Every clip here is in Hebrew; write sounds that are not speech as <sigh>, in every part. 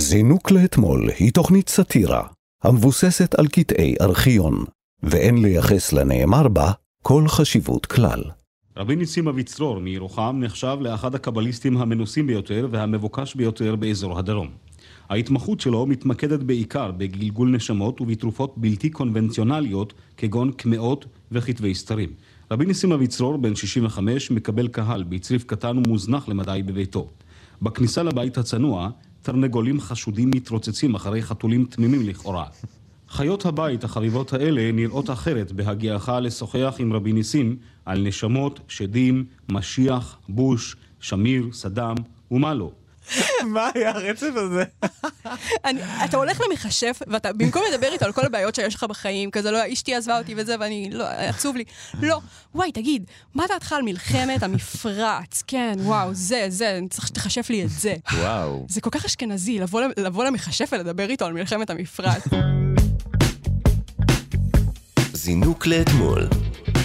זינוק לאתמול היא תוכנית סאטירה, המבוססת על קטעי ארכיון, ואין לייחס לנאמר בה כל חשיבות כלל. רבי ניסים אביצרור מירוחם נחשב לאחד הקבליסטים המנוסים ביותר והמבוקש ביותר באזור הדרום. ההתמחות שלו מתמקדת בעיקר בגלגול נשמות ובתרופות בלתי קונבנציונליות כגון קמעות וכתבי סתרים. רבי ניסים אביצרור, בן 65, מקבל קהל בצריף קטן ומוזנח למדי בביתו. בכניסה לבית הצנוע, תרנגולים חשודים מתרוצצים אחרי חתולים תמימים לכאורה. חיות הבית החביבות האלה נראות אחרת בהגיעך לשוחח עם רבי ניסים על נשמות, שדים, משיח, בוש, שמיר, סדאם ומה לא. מה היה הרצף הזה? אני, אתה הולך למכשף, ואתה במקום לדבר איתו על כל הבעיות שיש לך בחיים, כזה לא, אשתי עזבה אותי וזה, ואני, לא, עצוב לי. לא, וואי, תגיד, מה דעתך על מלחמת המפרץ? כן, וואו, זה, זה, אני צריך שתכשף לי את זה. וואו. זה כל כך אשכנזי, לבוא, לבוא למכשף ולדבר איתו על מלחמת המפרץ. זינוק לאתמול.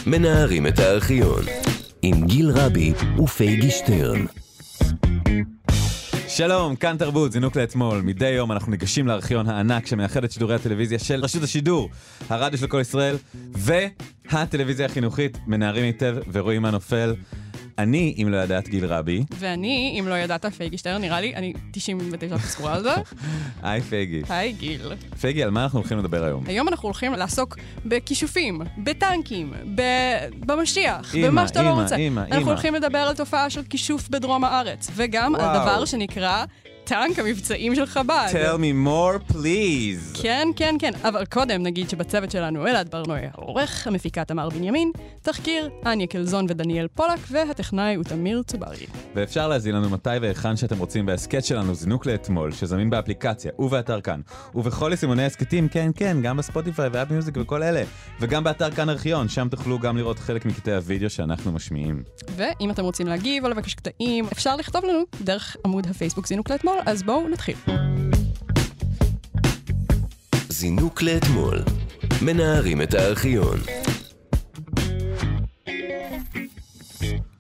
מנערים את הארכיון. עם גיל רבי ופייגי שטרן. שלום, כאן תרבות, זינוק לאתמול. מדי יום אנחנו ניגשים לארכיון הענק שמייחד את שידורי הטלוויזיה של רשות השידור, הרדיו של כל ישראל, והטלוויזיה החינוכית, מנערים היטב ורואים מה נופל. אני, אם לא ידעת גיל רבי, ואני, אם לא ידעת פייגי שטרן, נראה לי, אני 99 סגורה על זה. <laughs> היי פייגי. היי גיל. פייגי, על מה אנחנו הולכים לדבר היום? היום אנחנו הולכים לעסוק בכישופים, בטנקים, ב- במשיח, אמא, במה שאתה לא אמא, רוצה. אמא, אנחנו אמא. הולכים לדבר על תופעה של כישוף בדרום הארץ, וגם על וואו. דבר שנקרא טנק המבצעים של חב"ד. tell me more please. כן, כן, כן, אבל קודם נגיד שבצוות שלנו אלעד ברנועי העורך, המפיקה תמר בנימין, תחקיר אניה קלזון ודניאל פולק, והטכנאי הוא תמיר צוברי. ואפשר להזין לנו מתי והיכן שאתם רוצים בהסכת שלנו, זינוק לאתמול, שזמין באפליקציה ובאתר כאן, ובכל יישומוני הסכתים, כן, כן, גם בספוטיפיי ואפ מיוזיק וכל אלה, וגם באתר כאן ארכיון, שם תוכלו גם לראות חלק מקטעי הוידאו שאנחנו משמיעים. ואם אתם רוצים להגיב או לבקש קטעים, אפשר לכתוב לנו דרך עמוד הפייסבוק זינוק לאתמול, אז בואו נתחיל. זינוק לאתמול. מנערים את הארכיון.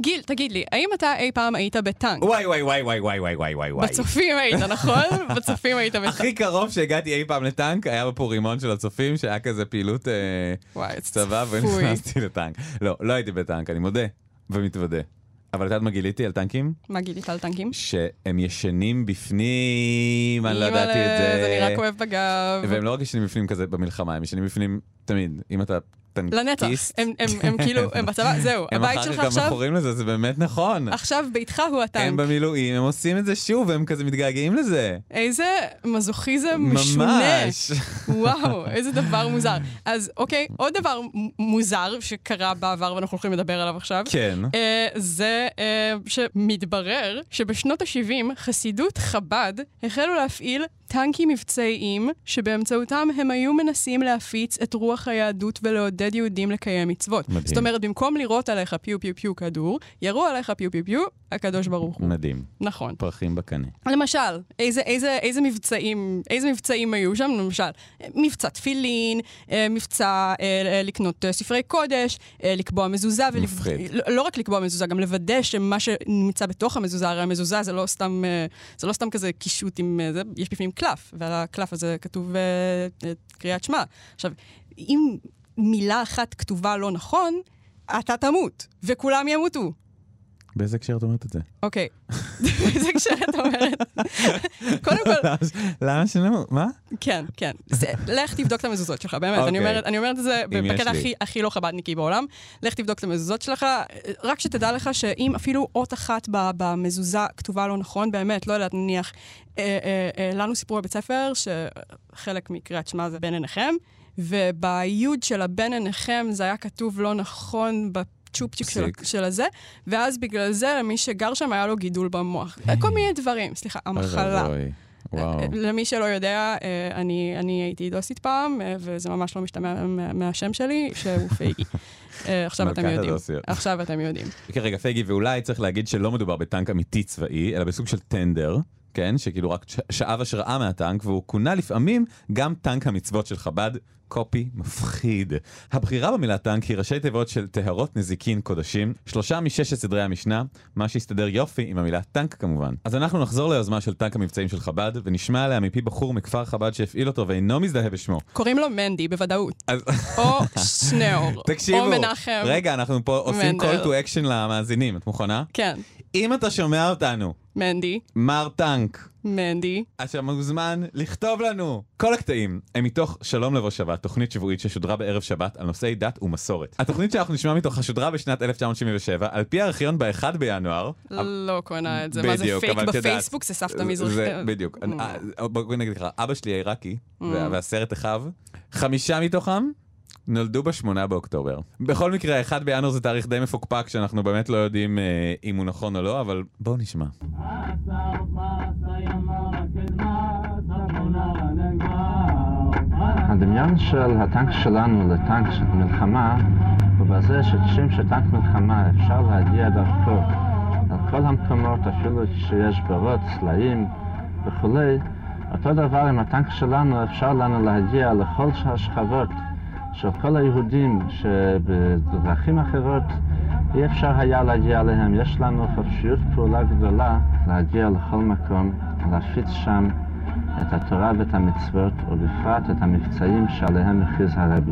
גיל, תגיד לי, האם אתה אי פעם היית בטנק? וואי וואי וואי וואי וואי וואי וואי וואי וואי. בצופים היית, נכון? <laughs> בצופים היית בטנק. הכי קרוב שהגעתי אי פעם לטנק היה בפורימון של הצופים, שהיה כזה פעילות אה, צבא. ונכנסתי לטנק. לא, לא הייתי בטנק, אני מודה ומתוודה. אבל את יודעת מה גיליתי על טנקים? מה גילית על טנקים? שהם ישנים בפנים, אני לא ידעתי את זה. זה נראה כואב בגב. והם לא רק ישנים בפנים כזה במלחמה, הם ישנים בפנים תמיד. אם אתה לנצח. טנקיסט, הם- הם הם כאילו, הם <laughs> בצבא, זהו, הם הבית אחר שלך כך גם עכשיו, מכורים לזה, זה באמת נכון. עכשיו ביתך הוא הם הטנק. במילואים, הם עושים את זה שוב, הם כזה מתגעגעים לזה. איזה מזוכיזם משונה. ממש. <laughs> וואו, איזה דבר מוזר. אז אוקיי, עוד דבר מוזר שקרה בעבר ואנחנו הולכים לדבר עליו עכשיו. כן. אה, זה אה, שמתברר שבשנות ה-70 חסידות חב"ד החלו להפעיל טנקים מבצעיים שבאמצעותם הם היו מנסים להפיץ את רוח היהדות ולעודד יהודים לקיים מצוות. מדהים. זאת אומרת, במקום לירות עליך פיו פיו פיו כדור, ירו עליך פיו פיו פיו, הקדוש ברוך הוא. מדהים. נכון. פרחים בקנה. למשל, איזה, איזה, איזה מבצעים, איזה מבצעים היו שם? למשל, מבצע תפילין, אה, מבצע אה, לקנות אה, ספרי קודש, אה, לקבוע מזוזה. ולב- מפחיד. לא, לא רק לקבוע מזוזה, גם לוודא שמה שנמצא בתוך המזוזה, הרי המזוזה זה לא סתם, אה, זה לא סתם כזה קישוט עם זה, יש בפנים קלף, ועל הקלף הזה כתוב קריאת שמע. עכשיו, אם מילה אחת כתובה לא נכון, אתה תמות, וכולם ימותו. באיזה הקשר את אומרת את זה? אוקיי. זה כשאת אומרת. קודם כל, למה שלמו? מה? כן, כן. לך תבדוק את המזוזות שלך, באמת. אוקיי. אני אומרת- אני אומרת את זה בקטע. הכי- לא חב"דניקי בעולם. לך תבדוק את המזוזות שלך, רק שתדע לך שאם אפילו אות אחת במזוזה כתובה לא נכון, באמת, לא יודעת, נניח, אה, אה, אה, לנו סיפרו בבית ספר שחלק מקריאת שמע זה בין עיניכם, וביוד של הבן עיניכם זה היה כתוב לא נכון בצ'ופצ'יק של. של הזה, ואז בגלל זה למי שגר שם היה לו גידול במוח. כל מיני דברים, סליחה, המחלה. וואו. למי שלא יודע, אה, אני, אני הייתי דוסית פעם, אה, וזה ממש לא משתמע מה- מהשם שלי, שהוא <laughs> פייגי. אה, עכשיו אתם יודעים. עכשיו אתם יודעים. רגע, פייגי, ואולי צריך להגיד שלא מדובר בטנק אמיתי צבאי, אלא בסוג של טנדר. כן, שכאילו רק שאב השראה מהטנק, והוא כונה לפעמים גם טנק המצוות של חב"ד. קופי מפחיד. הבחירה במילה טנק היא ראשי תיבות של טהרות נזיקין קודשים, שלושה מששת סדרי המשנה, מה שהסתדר יופי עם המילה טנק כמובן. אז אנחנו נחזור ליוזמה של טנק המבצעים של חב"ד, ונשמע עליה מפי בחור מכפר חב"ד שהפעיל אותו ואינו מזדהה בשמו. קוראים לו מנדי, בוודאות. אז או שניאור. <laughs> תקשיבו, או מנחם. רגע, אנחנו פה עושים מנדל. call to action למאזינים, את מוכנה? כן. אם אתה שומע אותנו, מנדי, מר טנק, מנדי. אתה מוזמן לכתוב לנו. כל הקטעים הם מתוך שלום לבוא שבת, תוכנית שבועית ששודרה בערב שבת על נושאי דת ומסורת. התוכנית שאנחנו נשמע מתוכה שודרה בשנת 1977, על פי הארכיון ב-1 בינואר. לא קונה את זה. מה זה פייק בפייסבוק? זה סבתא מזרחית. בדיוק. Mm. אה, בואי נגיד לך, אבא שלי עיראקי, וה- והסרט אחיו, חמישה מתוכם נולדו ב-8 באוקטובר. בכל מקרה, 1 בינואר זה תאריך די מפוקפק, שאנחנו באמת לא יודעים אה, אם הוא נכון או לא, אבל בואו נשמע. הדמיון של הטנק שלנו לטנק של מלחמה בזה שכשם שטנק מלחמה אפשר להגיע דרכו על כל המקומות, אפילו כשיש בורות, סלעים וכולי, אותו דבר עם הטנק שלנו אפשר לנו להגיע לכל השכבות של כל היהודים שבדרכים אחרות אי אפשר היה להגיע אליהם. יש לנו חופשיות פעולה גדולה להגיע לכל מקום, להפיץ שם את התורה ואת המצוות, ובפרט את המבצעים שעליהם הכריז הרבי.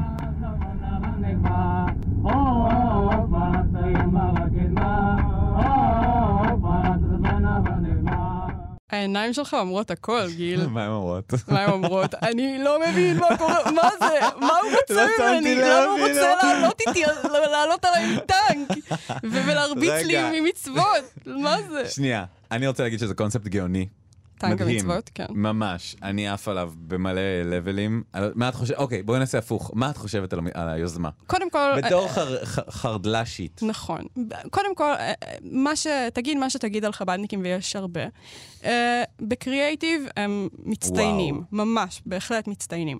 העיניים שלך אומרות הכל, גיל. מה הן אומרות? מה הן אומרות? אני לא מבין מה קורה, מה זה? מה הוא רוצה לא ממני? למה הוא. רוצה לעלות איתי, לעלות עליי עם טנק? ולהרביץ. לי ממצוות? מה זה? שנייה, אני רוצה להגיד שזה קונספט גאוני. מדהים. המצוות, כן. ממש, אני עף עליו במלא לבלים. על- מה את חושבת? אוקיי, בואי נעשה הפוך. מה את חושבת על על היוזמה? קודם כל... בתור חר- ח- חרדל"שית. נכון. קודם כל, אה, מה ש... תגיד מה שתגיד על חב"דניקים, ויש הרבה. אה, בקריאייטיב הם מצטיינים. וואו. ממש, בהחלט מצטיינים.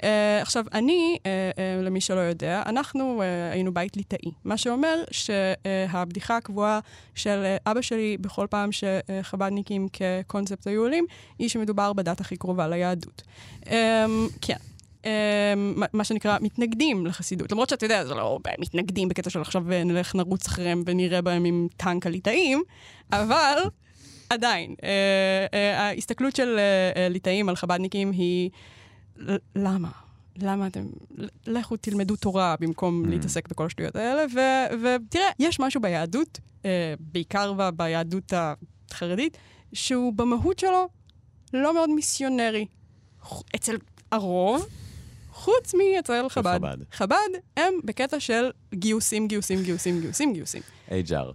Uh, עכשיו, אני, uh, uh, למי שלא יודע, אנחנו uh, היינו בית ליטאי, מה שאומר שהבדיחה הקבועה של uh, אבא שלי בכל פעם שחב"דניקים כקונספט היו עולים, היא שמדובר בדת הכי קרובה ליהדות. Um, כן. um, מה- שנקרא מתנגדים לחסידות. למרות שאתה יודע, זה לא מתנגדים בקטע של עכשיו נלך נרוץ אחריהם ונראה בהם עם טנק הליטאים, אבל עדיין, ההסתכלות של ליטאים על חב"דניקים היא למה? למה אתם... לכו תלמדו תורה במקום Mm. להתעסק בכל השטויות האלה, ו- ותראה, יש משהו ביהדות, אה, בעיקר ביהדות החרדית, שהוא במהות שלו לא מאוד מיסיונרי. אצל הרוב, חוץ מאצל חב"ד. חב"ד. חב"ד הם בקטע של גיוסים, גיוסים, גיוסים, גיוסים, גיוסים. HR.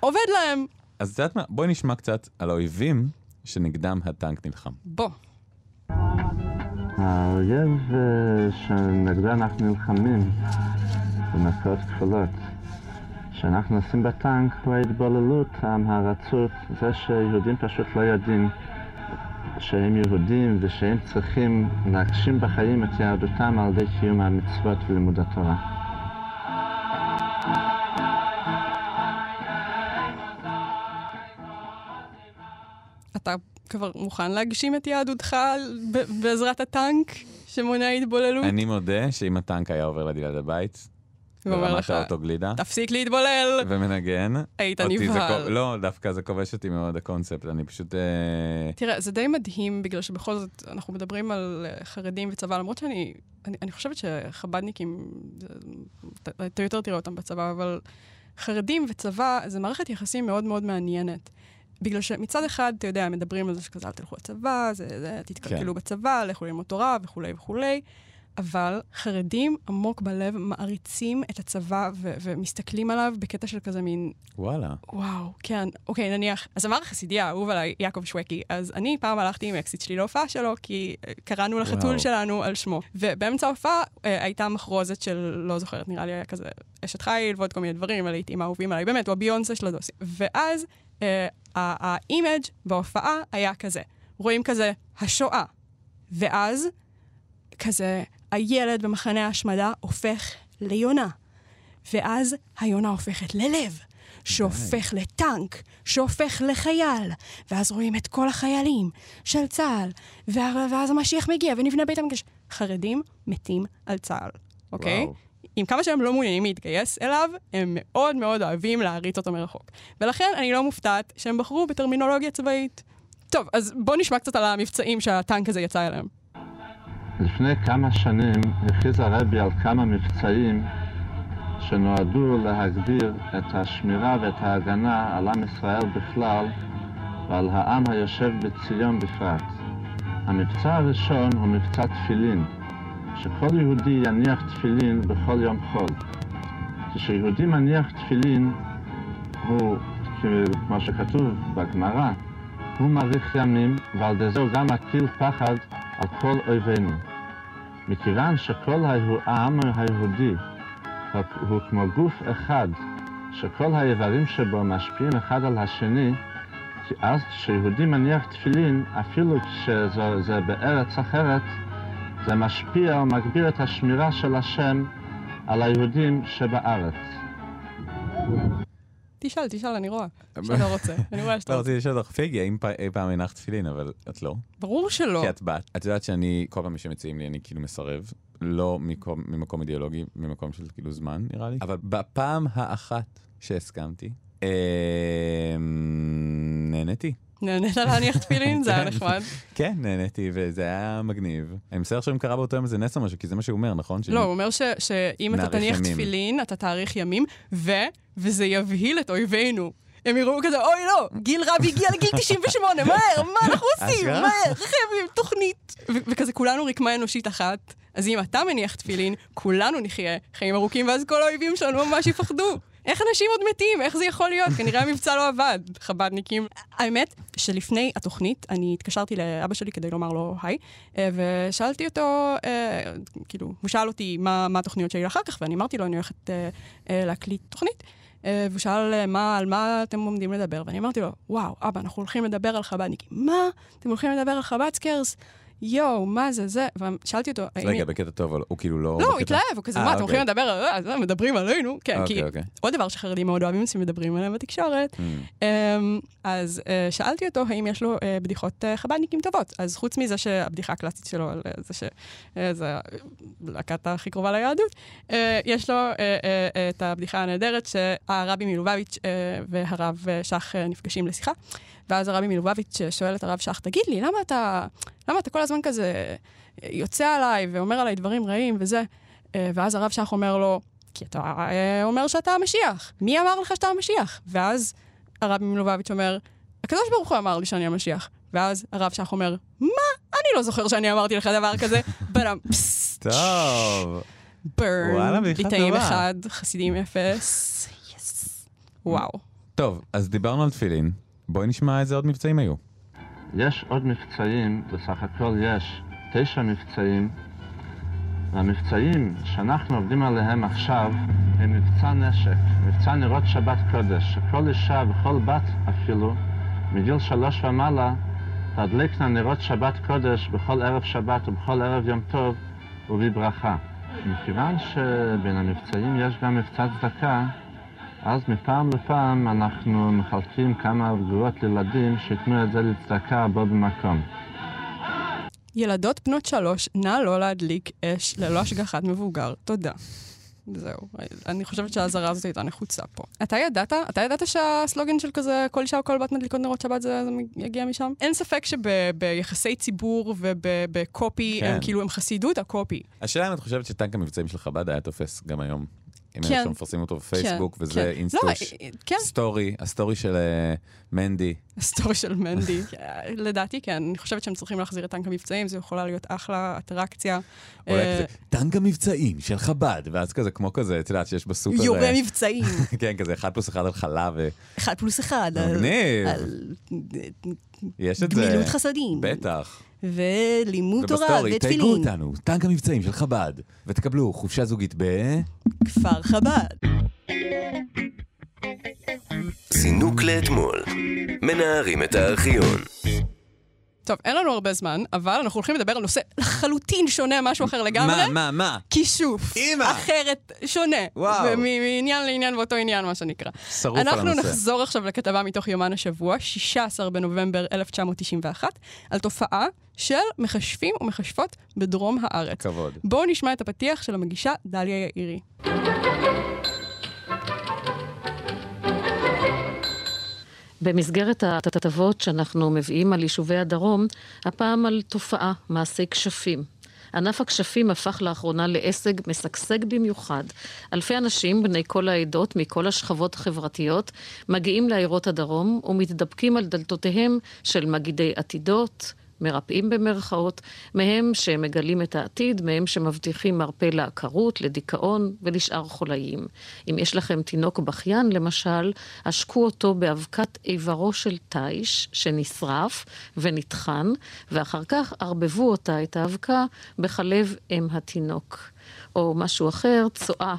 עובד להם. אז את יודעת מה? בואי נשמע קצת על האויבים שנגדם הטנק נלחם. בוא. האויב אה, שנגדו אנחנו נלחמים במרכאות כפולות שאנחנו עושים בטנק הוא ההתבוללות, ההרצות, זה שיהודים פשוט לא יודעים שהם יהודים ושהם צריכים להגשים בחיים את יהדותם על ידי קיום המצוות ולימוד התורה. אתה כבר מוכן להגשים את יהדותך בעזרת הטנק שמונע התבוללות? אני מודה שאם הטנק היה עובר ליד הבית, ואומר ברמת לך, האוטו גלידה, תפסיק להתבולל, ומנגן, היית נבהל. לא, דווקא זה כובש אותי מאוד הקונספט, אני פשוט... אה, תראה, זה די מדהים, בגלל שבכל זאת אנחנו מדברים על אה, חרדים וצבא, למרות שאני אני, אני חושבת שחב"דניקים, אתה- אתה יותר תראה אותם בצבא, אבל חרדים וצבא זה מערכת יחסים מאוד מאוד מעניינת. בגלל שמצד אחד, אתה יודע, מדברים על זה שכזה, אל תלכו לצבא, זה, זה, תתקלקלו כן. בצבא, לכו ללמוד תורה וכולי וכולי. אבל חרדים עמוק בלב מעריצים את הצבא ו- ומסתכלים עליו בקטע של כזה מין, וואלה. וואו, כן, אוקיי, נניח, הזמר החסידי האהוב עליי, יעקב שווקי, אז אני פעם הלכתי עם אקסית שלי להופעה שלו, כי אה, קראנו לחתול וואו. שלנו על שמו. ובאמצע ההופעה אה, הייתה מחרוזת של, לא זוכרת, נראה לי היה כזה אשת חיל ועוד כל מיני דברים, הלהיטים האהובים עליי, באמת, הוא הביונסה של הדוסים. ואז ה image בהופעה היה כזה, רואים כזה, השואה. ואז, כזה, הילד במחנה ההשמדה הופך ליונה. ואז היונה הופכת ללב. שהופך לטנק, שהופך לחייל, ואז רואים את כל החיילים של צה"ל, ואז המשיח מגיע ונבנה בית המקדש. חרדים מתים על צה"ל, אוקיי? וואו. עם כמה שהם לא מעוניינים להתגייס אליו, הם מאוד מאוד אוהבים להריץ אותו מרחוק. ולכן אני לא מופתעת שהם בחרו בטרמינולוגיה צבאית. טוב, אז בואו נשמע קצת על המבצעים שהטנק הזה יצא אליהם. לפני כמה שנים הכריז הרבי על כמה מבצעים שנועדו להגביר את השמירה ואת ההגנה על עם ישראל בכלל ועל העם היושב בציון בפרט. המבצע הראשון הוא מבצע תפילין, שכל יהודי יניח תפילין בכל יום חול. כשיהודי מניח תפילין, הוא, כמו שכתוב בגמרא, הוא מאריך ימים, ועל ידי זה הוא גם מטיל פחד על כל אויבינו. מכיוון שכל העם היהודי הוא- כמו גוף אחד, שכל האיברים שבו משפיעים אחד על השני, כי אז כשיהודי מניח תפילין, אפילו כשזה זה בארץ אחרת, זה משפיע או מגביר את השמירה של השם על היהודים שבארץ. תשאל, תשאל, אני רואה שאתה רוצה. אני רואה שאתה לא רוצה. רציתי לשאול אותך, פיגי, האם אי פעם הנחת תפילין, אבל את לא. ברור שלא. כי את בת. את יודעת שאני, כל פעם שמציעים לי, אני כאילו מסרב. לא מקום, ממקום אידיאולוגי, ממקום של כאילו זמן, נראה לי. אבל בפעם האחת שהסכמתי, אה, נהניתי. נהנית להניח תפילין? <laughs> זה היה כן. נחמד. כן, נהניתי, וזה היה מגניב. אני מצטער שאם קרה באותו יום איזה נס או משהו, כי זה מה שהוא אומר, נכון? לא, הוא אומר שאם אתה תניח. תפילין, אתה תאריך ימים, ו- וזה יבהיל את אויבינו. הם יראו כזה, אוי לא, גיל רבי הגיע לגיל <laughs> 98, מהר, מה אנחנו עושים? מהר, חייבים, תוכנית. וכזה כולנו רקמה אנושית אחת, אז אם אתה מניח תפילין, כולנו נחיה חיים ארוכים, ואז כל האויבים שלנו ממש יפחדו. איך אנשים עוד מתים? איך זה יכול להיות? כנראה המבצע לא עבד, חבדניקים. האמת שלפני התוכנית, אני התקשרתי לאבא שלי כדי לומר לו היי, אה, ושאלתי אותו, אה, כאילו, הוא שאל אותי מה, מה התוכניות שלי אחר כך, ואני אמרתי לו, אני הולכת אה, אה, להקליט תוכנית. אה, והוא שאל מה, על מה אתם עומדים לדבר, ואני אמרתי לו, וואו, אבא, אנחנו הולכים לדבר על חבדניקים. מה? אתם הולכים לדבר על חבדסקרס? יואו, מה זה זה? ושאלתי אותו, האם... רגע, בקטע טוב, אבל הוא כאילו לא... לא, הוא התלהב, הוא כזה, אה, מה, אתם אוקיי. הולכים לדבר על... אה, זה, מדברים עלינו? כן, כי אוקיי, אוקיי. עוד דבר שחרדים מאוד אוהבים עושים מדברים עליהם בתקשורת. Mm. אמ, אז אה, שאלתי אותו האם יש לו אה, בדיחות אה, חב"דניקים טובות. אז חוץ מזה שהבדיחה הקלאסית שלו על אה, זה שזה להקת הכי קרובה ליהדות, אה, יש לו אה, אה, אה, את הבדיחה הנהדרת שהרבי מלובביץ' אה, והרב אה, שך אה, נפגשים לשיחה. ואז הרבי מלובביץ' שואל את הרב שך, תגיד לי, למה אתה, למה אתה כל הזמן כזה יוצא עליי ואומר עליי דברים רעים וזה? אה, ואז הרב שך אומר לו, כי אתה אה, אומר שאתה המשיח. מי אמר לך שאתה המשיח? ואז הרבי מלובביץ' אומר, הקדוש ברוך הוא אמר לי שאני המשיח. ואז הרב שך אומר, מה? אני לא זוכר שאני אמרתי לך דבר כזה. <laughs> בלם, פסט, טוב. ברן, ליטאים. אחד, חסידים אפס. יס. וואו. טוב, אז דיברנו על תפילין. בואי נשמע איזה עוד מבצעים היו. יש עוד מבצעים, בסך הכל יש תשע מבצעים, והמבצעים שאנחנו עובדים עליהם עכשיו הם מבצע נשק, מבצע נרות שבת קודש, שכל אישה וכל בת אפילו, מגיל שלוש ומעלה, תדלקנה נרות שבת קודש בכל ערב שבת ובכל ערב יום טוב ובברכה. מכיוון שבין המבצעים יש גם מבצע צדקה, אז מפעם לפעם אנחנו מחלקים כמה אגורות לילדים שייתנו את זה לצדקה בו במקום. ילדות בנות שלוש, נא לא להדליק אש ללא השגחת מבוגר. תודה. זהו, אני חושבת שהאזהרה הזאת הייתה נחוצה פה. אתה ידעת? אתה ידעת שהסלוגן של כזה כל אישה או כל בת מדליקות נרות שבת זה, זה יגיע משם? אין ספק שביחסי ציבור ובקופי, כן. הם כאילו הם חסידות הקופי. השאלה אם את חושבת שטנק המבצעים של חב"ד היה תופס גם היום. אם כן. היינו מפרסמים אותו בפייסבוק, כן, וזה כן. אינסטוש. לא, כן, סטורי, הסטורי של אה, מנדי. הסטורי של מנדי. <laughs> לדעתי כן, אני חושבת שהם צריכים להחזיר את טנק המבצעים, זו יכולה להיות אחלה אטרקציה. אולי אה, כזה, טנק המבצעים של חב"ד, ואז כזה כמו כזה, את יודעת שיש בסופר... יורה אה, מבצעים, <laughs> כן, כזה אחד פלוס אחד על חלב, אחד פלוס אחד. על- מגניב. על ויש את זה. גמילות חסדים. בטח. ולימוד תורה ובסטורי, תייגו ותפילין. אותנו, טנק המבצעים של חב"ד, ותקבלו חופשה זוגית ב... כפר חב"ד. זינוק לאתמול. מנערים את הארכיון. טוב, אין לנו הרבה זמן, אבל אנחנו הולכים לדבר על נושא לחלוטין שונה, משהו אחר לגמרי. מה, מה, מה? כישוף. אמא! אחרת, שונה. וואו. ומ- מעניין לעניין באותו עניין, מה שנקרא. שרוף על אנחנו הנושא. נחזור עכשיו לכתבה מתוך יומן השבוע, 16 בנובמבר 1991, על תופעה של מכשפים ומכשפות בדרום הארץ. כבוד. בואו נשמע את הפתיח של המגישה דליה יאירי. במסגרת הכתבות שאנחנו מביאים על יישובי הדרום, הפעם על תופעה, מעשי כשפים. ענף הכשפים הפך לאחרונה לעסק משגשג במיוחד. אלפי אנשים, בני כל העדות, מכל השכבות החברתיות, מגיעים לעיירות הדרום ומתדפקים על דלתותיהם של מגידי עתידות, מרפאים במרכאות, מהם שמגלים את העתיד, מהם שמבטיחים מרפא לעקרות, לדיכאון ולשאר חולאים. אם יש לכם תינוק בכיין, למשל, השקו אותו באבקת איברו של תיש שנשרף ונטחן, ואחר כך ערבבו אותה, את האבקה, בחלב אם התינוק. או משהו אחר, צואה.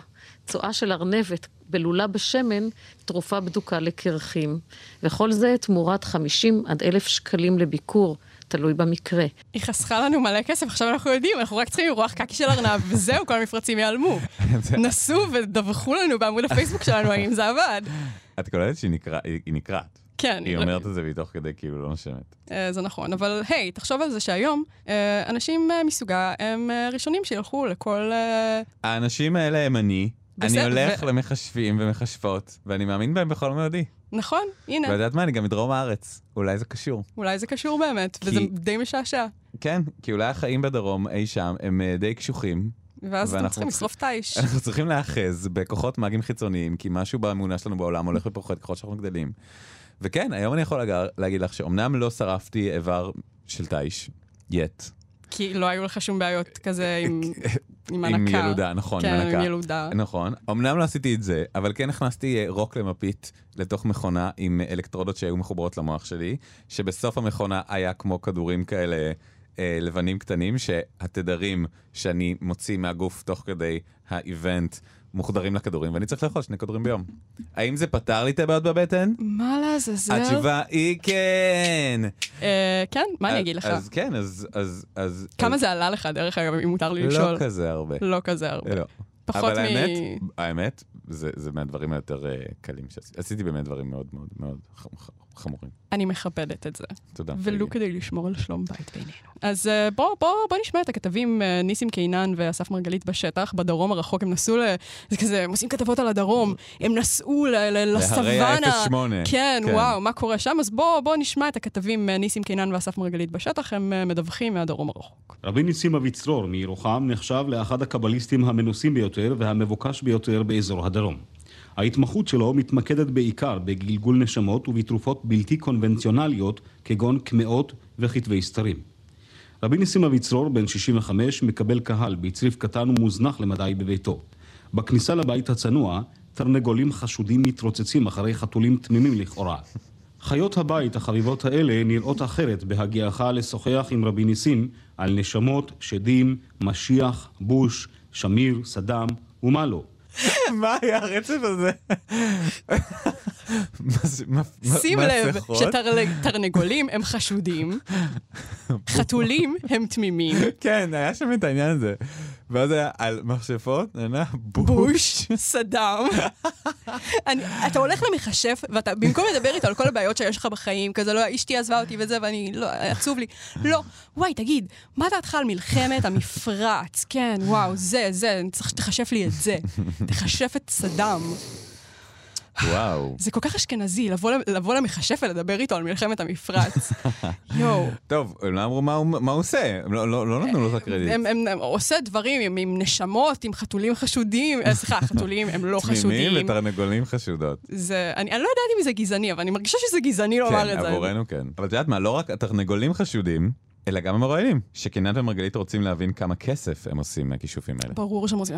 צואה של ארנבת בלולה בשמן, תרופה בדוקה לקרחים. וכל זה תמורת 50 עד 1,000 שקלים לביקור, תלוי במקרה. היא חסכה לנו מלא כסף, עכשיו אנחנו יודעים, אנחנו רק צריכים לרוח קקי של ארנב, וזהו, כל המפרצים ייעלמו. <laughs> נסו ודווחו לנו בעמוד הפייסבוק שלנו האם זה עבד. <laughs> את קולטת שהיא נקרעת. כן, היא אומרת את זה מתוך כדי כאילו לא נושמת. אה, זה נכון, אבל היי, תחשוב על זה שהיום אה, אנשים אה, מסוגה הם ראשונים שילכו לכל... האנשים האלה הם אני. אני הולך ו- למכשפים ומכשפות, ואני מאמין בהם בכל מאודי. נכון, הנה, ואת יודעת מה? אני גם מדרום הארץ. אולי זה קשור. אולי זה קשור באמת, כי- וזה די משעשע. כן, כי אולי החיים בדרום אי שם הם אה, די קשוחים. ואז אתם צריכים לשרוף את האיש. <laughs> אנחנו צריכים להאחז בכוחות מאגיים חיצוניים, כי משהו באמונה שלנו בעולם הולך ופוחת ככל שאנחנו גדלים. וכן, היום אני יכול להג- להגיד לך שאומנם לא שרפתי איבר של תיש, יט. כי לא היו לך שום בעיות כזה עם <laughs> עם הנקה. עם ילודה, נכון, כן, עם הנקה. עם ילודה. נכון. אמנם לא עשיתי את זה, אבל כן הכנסתי אה, רוק למפית לתוך מכונה עם אה, אלקטרודות שהיו מחוברות למוח שלי, שבסוף המכונה היה כמו כדורים כאלה אה, לבנים קטנים, שהתדרים שאני מוציא מהגוף תוך כדי האיבנט מוחדרים לכדורים, ואני צריך לאכול שני כדורים ביום. האם זה פתר לי את הבעיות בבטן? מה לעזאזל? התשובה היא כן. אה, כן, מה אני אז- אגיד לך? אז כן, אז... כמה זה עלה לך, דרך אגב, אם מותר לי לשאול? לא כזה הרבה. לא כזה הרבה. לא. פחות אבל מ... האמת, האמת, זה, מהדברים היותר uh, קלים שעשיתי. עשיתי באמת דברים מאוד מאוד מאוד חמורים. אני מכבדת את זה. תודה. ולו. כדי לשמור על שלום בית בינינו. אז אה, בוא, בוא, בוא נשמע את הכתבים אה, ניסים קינן ואסף מרגלית בשטח, בדרום הרחוק, הם נסעו ל... זה כזה, הם עושים כתבות על הדרום, הם נסעו ל- ל- להרי לסוואנה. ה-08. כן, כן. וואו, מה קורה שם? אז בוא, בוא נשמע את הכתבים אה, ניסים קינן ואסף מרגלית בשטח, הם מדווחים מהדרום הרחוק. רבי ניסים אביצרור מירוחם נחשב לאחד הקבליסטים המנוסים ביותר והמבוקש ביותר באזור הדרום. ההתמחות שלו מתמקדת בעיקר בגלגול נשמות ובתרופות בלתי קונבנציונליות כגון קמעות וכתבי סתרים. רבי ניסים אביצרור, בן 65, מקבל קהל בצריף קטן ומוזנח למדי בביתו. בכניסה לבית הצנוע, תרנגולים חשודים מתרוצצים אחרי חתולים תמימים לכאורה. חיות הבית החביבות האלה נראות אחרת בהגיעך לשוחח עם רבי ניסים על נשמות, שדים, משיח, בוש, שמיר, סדאם ומה לא. מה היה הרצף הזה? שים לב? שתרנגולים הם חשודים, <laughs> חתולים הם תמימים, כן, היה שם את העניין הזה. ואז היה על מכשפות, נהנה, בוש. <laughs> סדאם. אתה הולך למכשף, ואתה, במקום לדבר איתו על כל הבעיות שיש לך בחיים, כזה, לא, אשתי עזבה אותי וזה, ואני, לא, עצוב לי. לא, וואי, תגיד, מה דעתך על מלחמת המפרץ? כן, וואו, זה, זה, צריך שתכשף לי את זה. תכשף את סדאם. וואו. זה כל כך אשכנזי, לבוא, לבוא למכשף ולדבר איתו על מלחמת המפרץ. <laughs> יואו. טוב, הם לא אמרו מה הוא מה הוא עושה, הם לא- לא לא נתנו לו את הקרדיט. הם, הם, הם עושה דברים עם, עם נשמות, עם חתולים חשודים, אה, סליחה, חתולים הם לא תמימים חשודים. ותרנגולים חשודות. זה, אני, אני לא יודעת אם זה גזעני, אבל אני מרגישה שזה גזעני לומר כן, את זה. עבורנו כן. אבל את יודעת מה, לא רק התרנגולים חשודים, אלא גם המרואיינים. שקינן ומרגלית רוצים להבין כמה כסף הם עושים מהכישופים האלה. ברור שהם רוצים...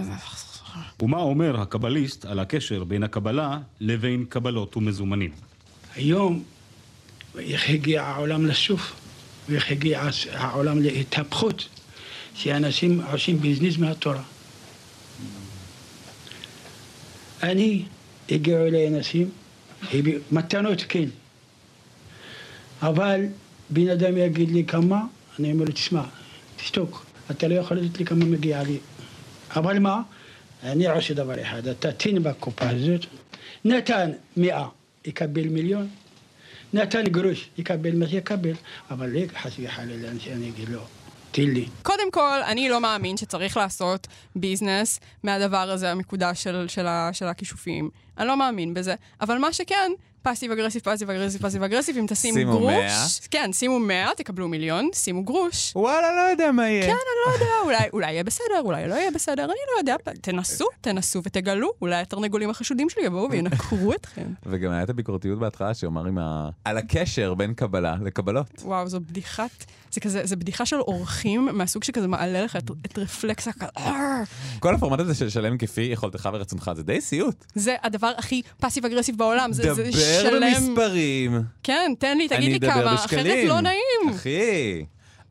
ומה אומר הקבליסט על הקשר בין הקבלה לבין קבלות ומזומנים? היום, איך הגיע העולם לשוף, ואיך הגיע העולם להתהפכות, שאנשים עושים ביזנס מהתורה. אני, הגיעו אליי אנשים, מתנות כן, אבל בן אדם יגיד לי כמה, אני אומר לו, תשמע, תשתוק, אתה לא יכול לתת לי כמה מגיע לי. אבל מה? אני עושה דבר אחד, אתה תן בקופה הזאת, נתן מאה, יקבל מיליון, נתן גרוש, יקבל מה שיקבל, אבל לא חס וחלילה שאני אגיד לו, תן לי. קודם כל, אני לא מאמין שצריך לעשות business מהדבר הזה המקודש של, של, של הכישופים. אני לא מאמין בזה. אבל מה שכן, passive aggressive, passive aggressive, passive aggressive, אם תשימו שימו גרוש... 100. כן, שימו 100, תקבלו מיליון, שימו גרוש. וואלה, לא יודע מה יהיה. כן, אני לא יודע, אולי, אולי יהיה בסדר, אולי לא יהיה בסדר, אני לא יודע. תנסו, תנסו ותגלו, אולי התרנגולים החשודים שלי יבואו וינקרו אתכם. <laughs> וגם היה את הביקורתיות בהתחלה שאומר עם ה... על הקשר בין קבלה לקבלות. וואו, זו בדיחת, זה כזה, זה בדיחה של אורחים מהסוג שכזה מעלה לך את, את רפלקס הכ... כל הפורמט הזה של שלם כפי יכולתך ורצונך זה די סיוט. זה הדבר הכי פאסיב אגרסיב בעולם, זה, זה דבר שלם... במספרים. כן, תן לי, תגיד לי כמה, בשקלים. אחרת לא נעים. אחי.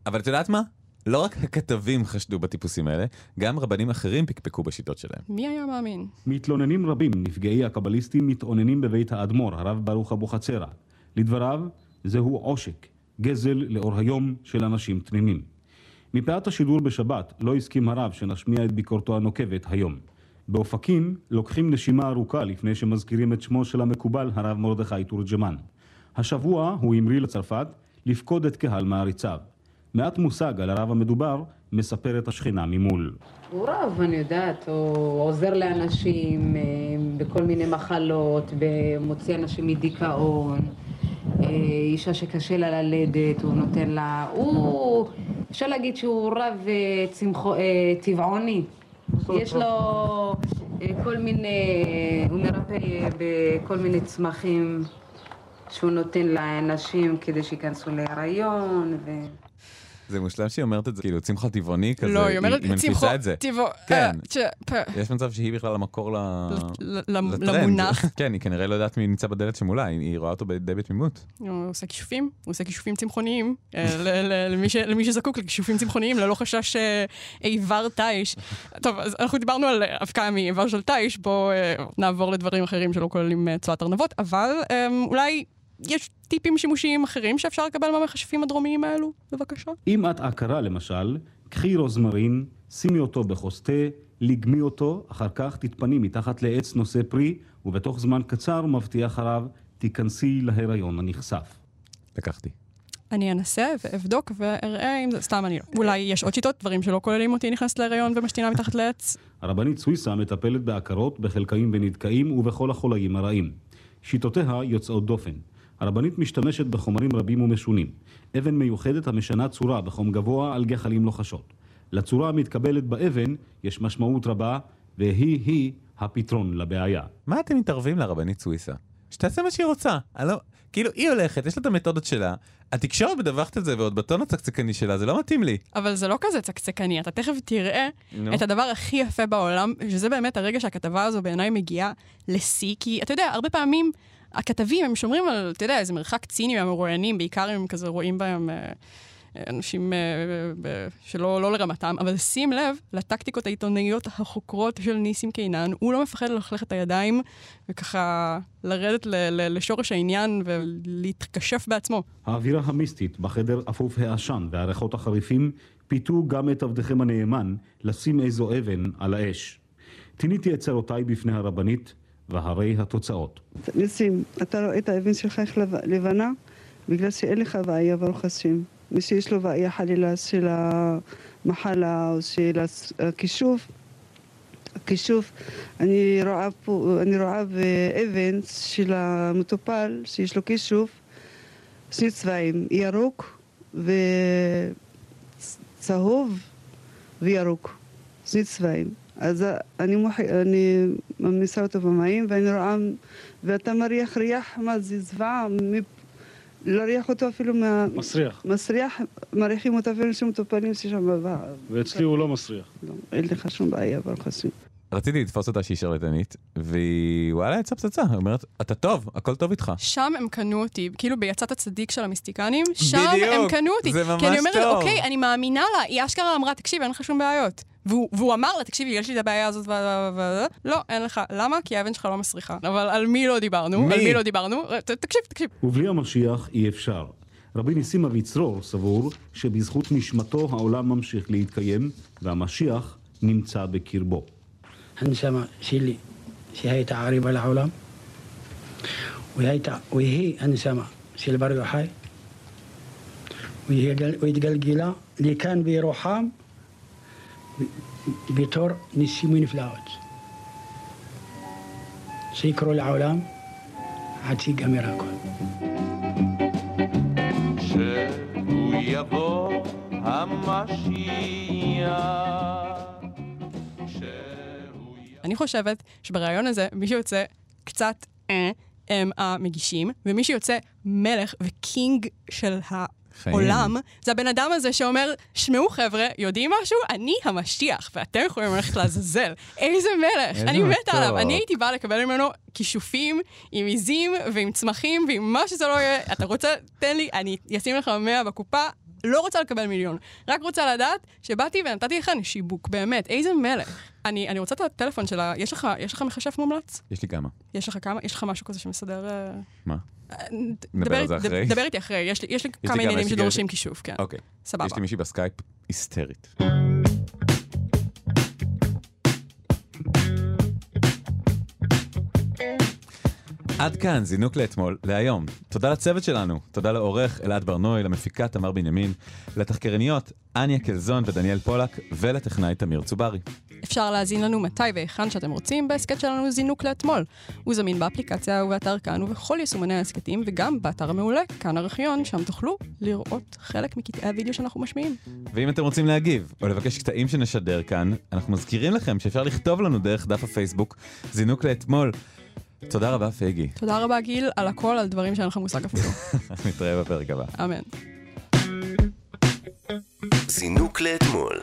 אבל את יודעת מה? לא רק הכתבים חשדו בטיפוסים האלה, גם רבנים אחרים פקפקו בשיטות שלהם. מי היה מאמין? מתלוננים רבים, נפגעי הקבליסטים, מתאוננים בבית האדמו"ר, הרב ברוך אבוחצירא. לדבריו, זהו עושק, גזל לאור היום של אנשים תמימים. מפאת השידור בשבת לא הסכים הרב שנשמיע את ביקורתו הנוקבת היום. באופקים לוקחים נשימה ארוכה לפני שמזכירים את שמו של המקובל הרב מרדכי תורג'מן. השבוע הוא המריא לצרפת לפקוד את קהל מעריציו. מעט מושג על הרב המדובר מספרת השכנה ממול. הוא רב, אני יודעת, הוא עוזר לאנשים אה, בכל מיני מחלות, מוציא אנשים מדיכאון, אה, אישה שקשה לה ללדת, הוא נותן לה... הוא... אפשר להגיד שהוא רב אה, צמחו, טבעוני. יש לו אה, כל. הוא מרפא אה, בכל מיני צמחים שהוא נותן לאנשים כדי שייכנסו להיריון ו... זה מושלם שהיא אומרת את זה, כאילו צמחה טבעוני כזה, לא, היא אומרת, מנפיצה צמחו, את זה. טבעו, כן. אה, צ'- פ- יש מצב שהיא בכלל המקור ל... ל-. למונח. <laughs> כן, היא כנראה לא יודעת מי נמצא בדלת שמולה, היא- היא רואה אותו די בתמימות. הוא עושה כישופים, הוא עושה כישופים צמחוניים, אה, ל- ל- למי ש- למי שזקוק לכישופים צמחוניים, ללא חשש אה, איבר תיש. טוב, אז אנחנו דיברנו על אבקה מאיבר של תיש, בואו נעבור לדברים אחרים שלא כוללים צואת ארנבות, אבל אולי יש טיפים שימושיים אחרים שאפשר לקבל מהמכשפים הדרומיים האלו, בבקשה? אם את עקרה למשל, קחי רוזמרין, שימי אותו בכוס תה, לגמי אותו, אחר כך תתפני מתחת לעץ נושא פרי, ובתוך זמן קצר, מבטיח הרב, תיכנסי להיריון הנכסף. לקחתי. אני אנסה ואבדוק ואראה אם זה סתם אני לא. אולי יש עוד שיטות, דברים שלא כוללים אותי נכנסת להיריון ומשתינה מתחת לעץ. הרבנית סוויסה מטפלת בעקרות, בחלקאים ונדכאים ובכל החולאים הרעים. שיטותיה יוצאות דופן. הרבנית משתמשת בחומרים רבים ומשונים. אבן מיוחדת המשנה צורה בחום גבוה על גחלים לוחשות. לצורה המתקבלת באבן יש משמעות רבה, והיא-היא הפתרון לבעיה. מה אתם מתערבים לרבנית סוויסה? שתעשה מה שהיא רוצה. אני לא... כאילו, היא הולכת, יש לה את המתודות שלה, התקשורת מדווחת את זה ועוד בטון הצקצקני שלה, זה לא מתאים לי. אבל זה לא כזה צקצקני, אתה תכף תראה נו. את הדבר הכי יפה בעולם, שזה באמת הרגע שהכתבה הזו בעיניי מגיעה לשיא, כי אתה יודע, הרבה פעמים הכתבים הם שומרים על, אתה יודע, איזה מרחק ציני מהמרואיינים, בעיקר אם כזה רואים בהם אה, אנשים אה, ב- שלא לא לרמתם, אבל שים לב לטקטיקות העיתונאיות החוקרות של ניסים קינן, הוא לא מפחד ללכלך את הידיים וככה לרדת ל- ל- לשורש העניין ולהתקשף בעצמו. האווירה המיסטית בחדר אפוף העשן והריחות החריפים פיתו גם את עבדכם הנאמן לשים איזו אבן על האש. תיניתי את צרותיי בפני הרבנית, והרי התוצאות. ניסים, אתה רואה את האבן שלך איך לב- לבנה? בגלל שאין לך בעיה, ברוך השם. מי שיש לו בעיה חלילה של המחלה או של הכישוף, הכישוף, אני רואה פה, אני רואה באבן של המטופל שיש לו כישוף, שני צבעים, ירוק וצהוב וירוק, שני צבעים. אז אני, מוח... אני ממסה אותו במים ואני רואה, ואתה מריח ריח, מה זה זוועה, מפ... להריח אותו אפילו מה... מסריח. מסריח, מריחים אותו אפילו שמטופלים ששם בבא. ואצלי הוא לא מסריח. לא, אין לך שום בעיה, ברוך השם. רציתי לתפוס אותה שהיא שרלטנית, והיא וואלה יצאה פצצה, היא אומרת, אתה טוב, הכל טוב איתך. שם הם קנו אותי, כאילו ביצאת הצדיק של המיסטיקנים, שם בדיוק, הם קנו אותי. זה ממש כי אני אומרת, טוב. אוקיי, אני מאמינה לה, היא אשכרה אמרה, תקשיב, אין לך שום בעיות. והוא, והוא אמר לה, תקשיבי, יש לי את הבעיה הזאת. ו... לא, אין לך. למה? כי האבן שלך לא מסריחה. אבל על מי לא דיברנו? מי? על מי לא דיברנו? ת- תקשיב, תקשיב. ובלי המשיח אי אפשר. רבי ניסים אביצרור סבור שבזכות נשמתו העולם ממשיך להתקיים, והמשיח נמצא בקרבו. הנשמה שלי שהייתה עריבה לעולם, והייתה, והיא הנשמה של בר יוחאי, והתגלגלה לכאן בירוחם בתור ניסים ונפלאות. שיקרו לעולם עד שיגמר הכל. שהוא יבוא המשיח. אני חושבת שבריאיון הזה מי שיוצא קצת אה, הם המגישים, ומי שיוצא מלך וקינג של העולם, זה הבן אדם הזה שאומר, שמעו חבר'ה, יודעים משהו? אני המשיח, ואתם יכולים ללכת לעזאזל. איזה מלך, איזה אני מתה. עליו. אני הייתי באה לקבל ממנו כישופים עם עיזים ועם צמחים ועם מה שזה לא יהיה. אתה רוצה, תן לי, אני אשים לך 100 בקופה. לא רוצה לקבל מיליון, רק רוצה לדעת שבאתי ונתתי לך שיבוק, באמת, איזה מלך. אני, אני רוצה את הטלפון שלה, יש לך, יש לך מכשף מומלץ? יש לי כמה. יש לך כמה? יש לך משהו כזה שמסדר... אה, מה? אה, נדבר על זה אחרי? דבר איתי אחרי, יש לי, יש לי לי כמה עניינים יש שדורשים כישוף, כן. אוקיי. סבבה. יש לי מישהי בסקייפ היסטרית. עד כאן, זינוק לאתמול, להיום. תודה לצוות שלנו, תודה לעורך אלעד בר נוי, למפיקה תמר בנימין, לתחקרניות אניה קלזון ודניאל פולק, ולטכנאי תמיר צוברי. אפשר להאזין לנו מתי והיכן שאתם רוצים בהסכת שלנו זינוק לאתמול. הוא זמין באפליקציה ובאתר כאן ובכל יישומני ההסכתים וגם באתר המעולה, כאן ארכיון, שם תוכלו לראות חלק מקטעי הוידאו שאנחנו משמיעים. ואם אתם רוצים להגיב או לבקש קטעים שנשדר כאן, אנחנו מזכירים לכם שאפשר לכתוב לנו דרך דף הפייסבוק זינוק לאתמול. תודה רבה פייגי, תודה רבה גיל על הכל, על דברים שאין לך מושג אפילו. <laughs> נתראה בפרק הבא. אמן. זינוק לאתמול.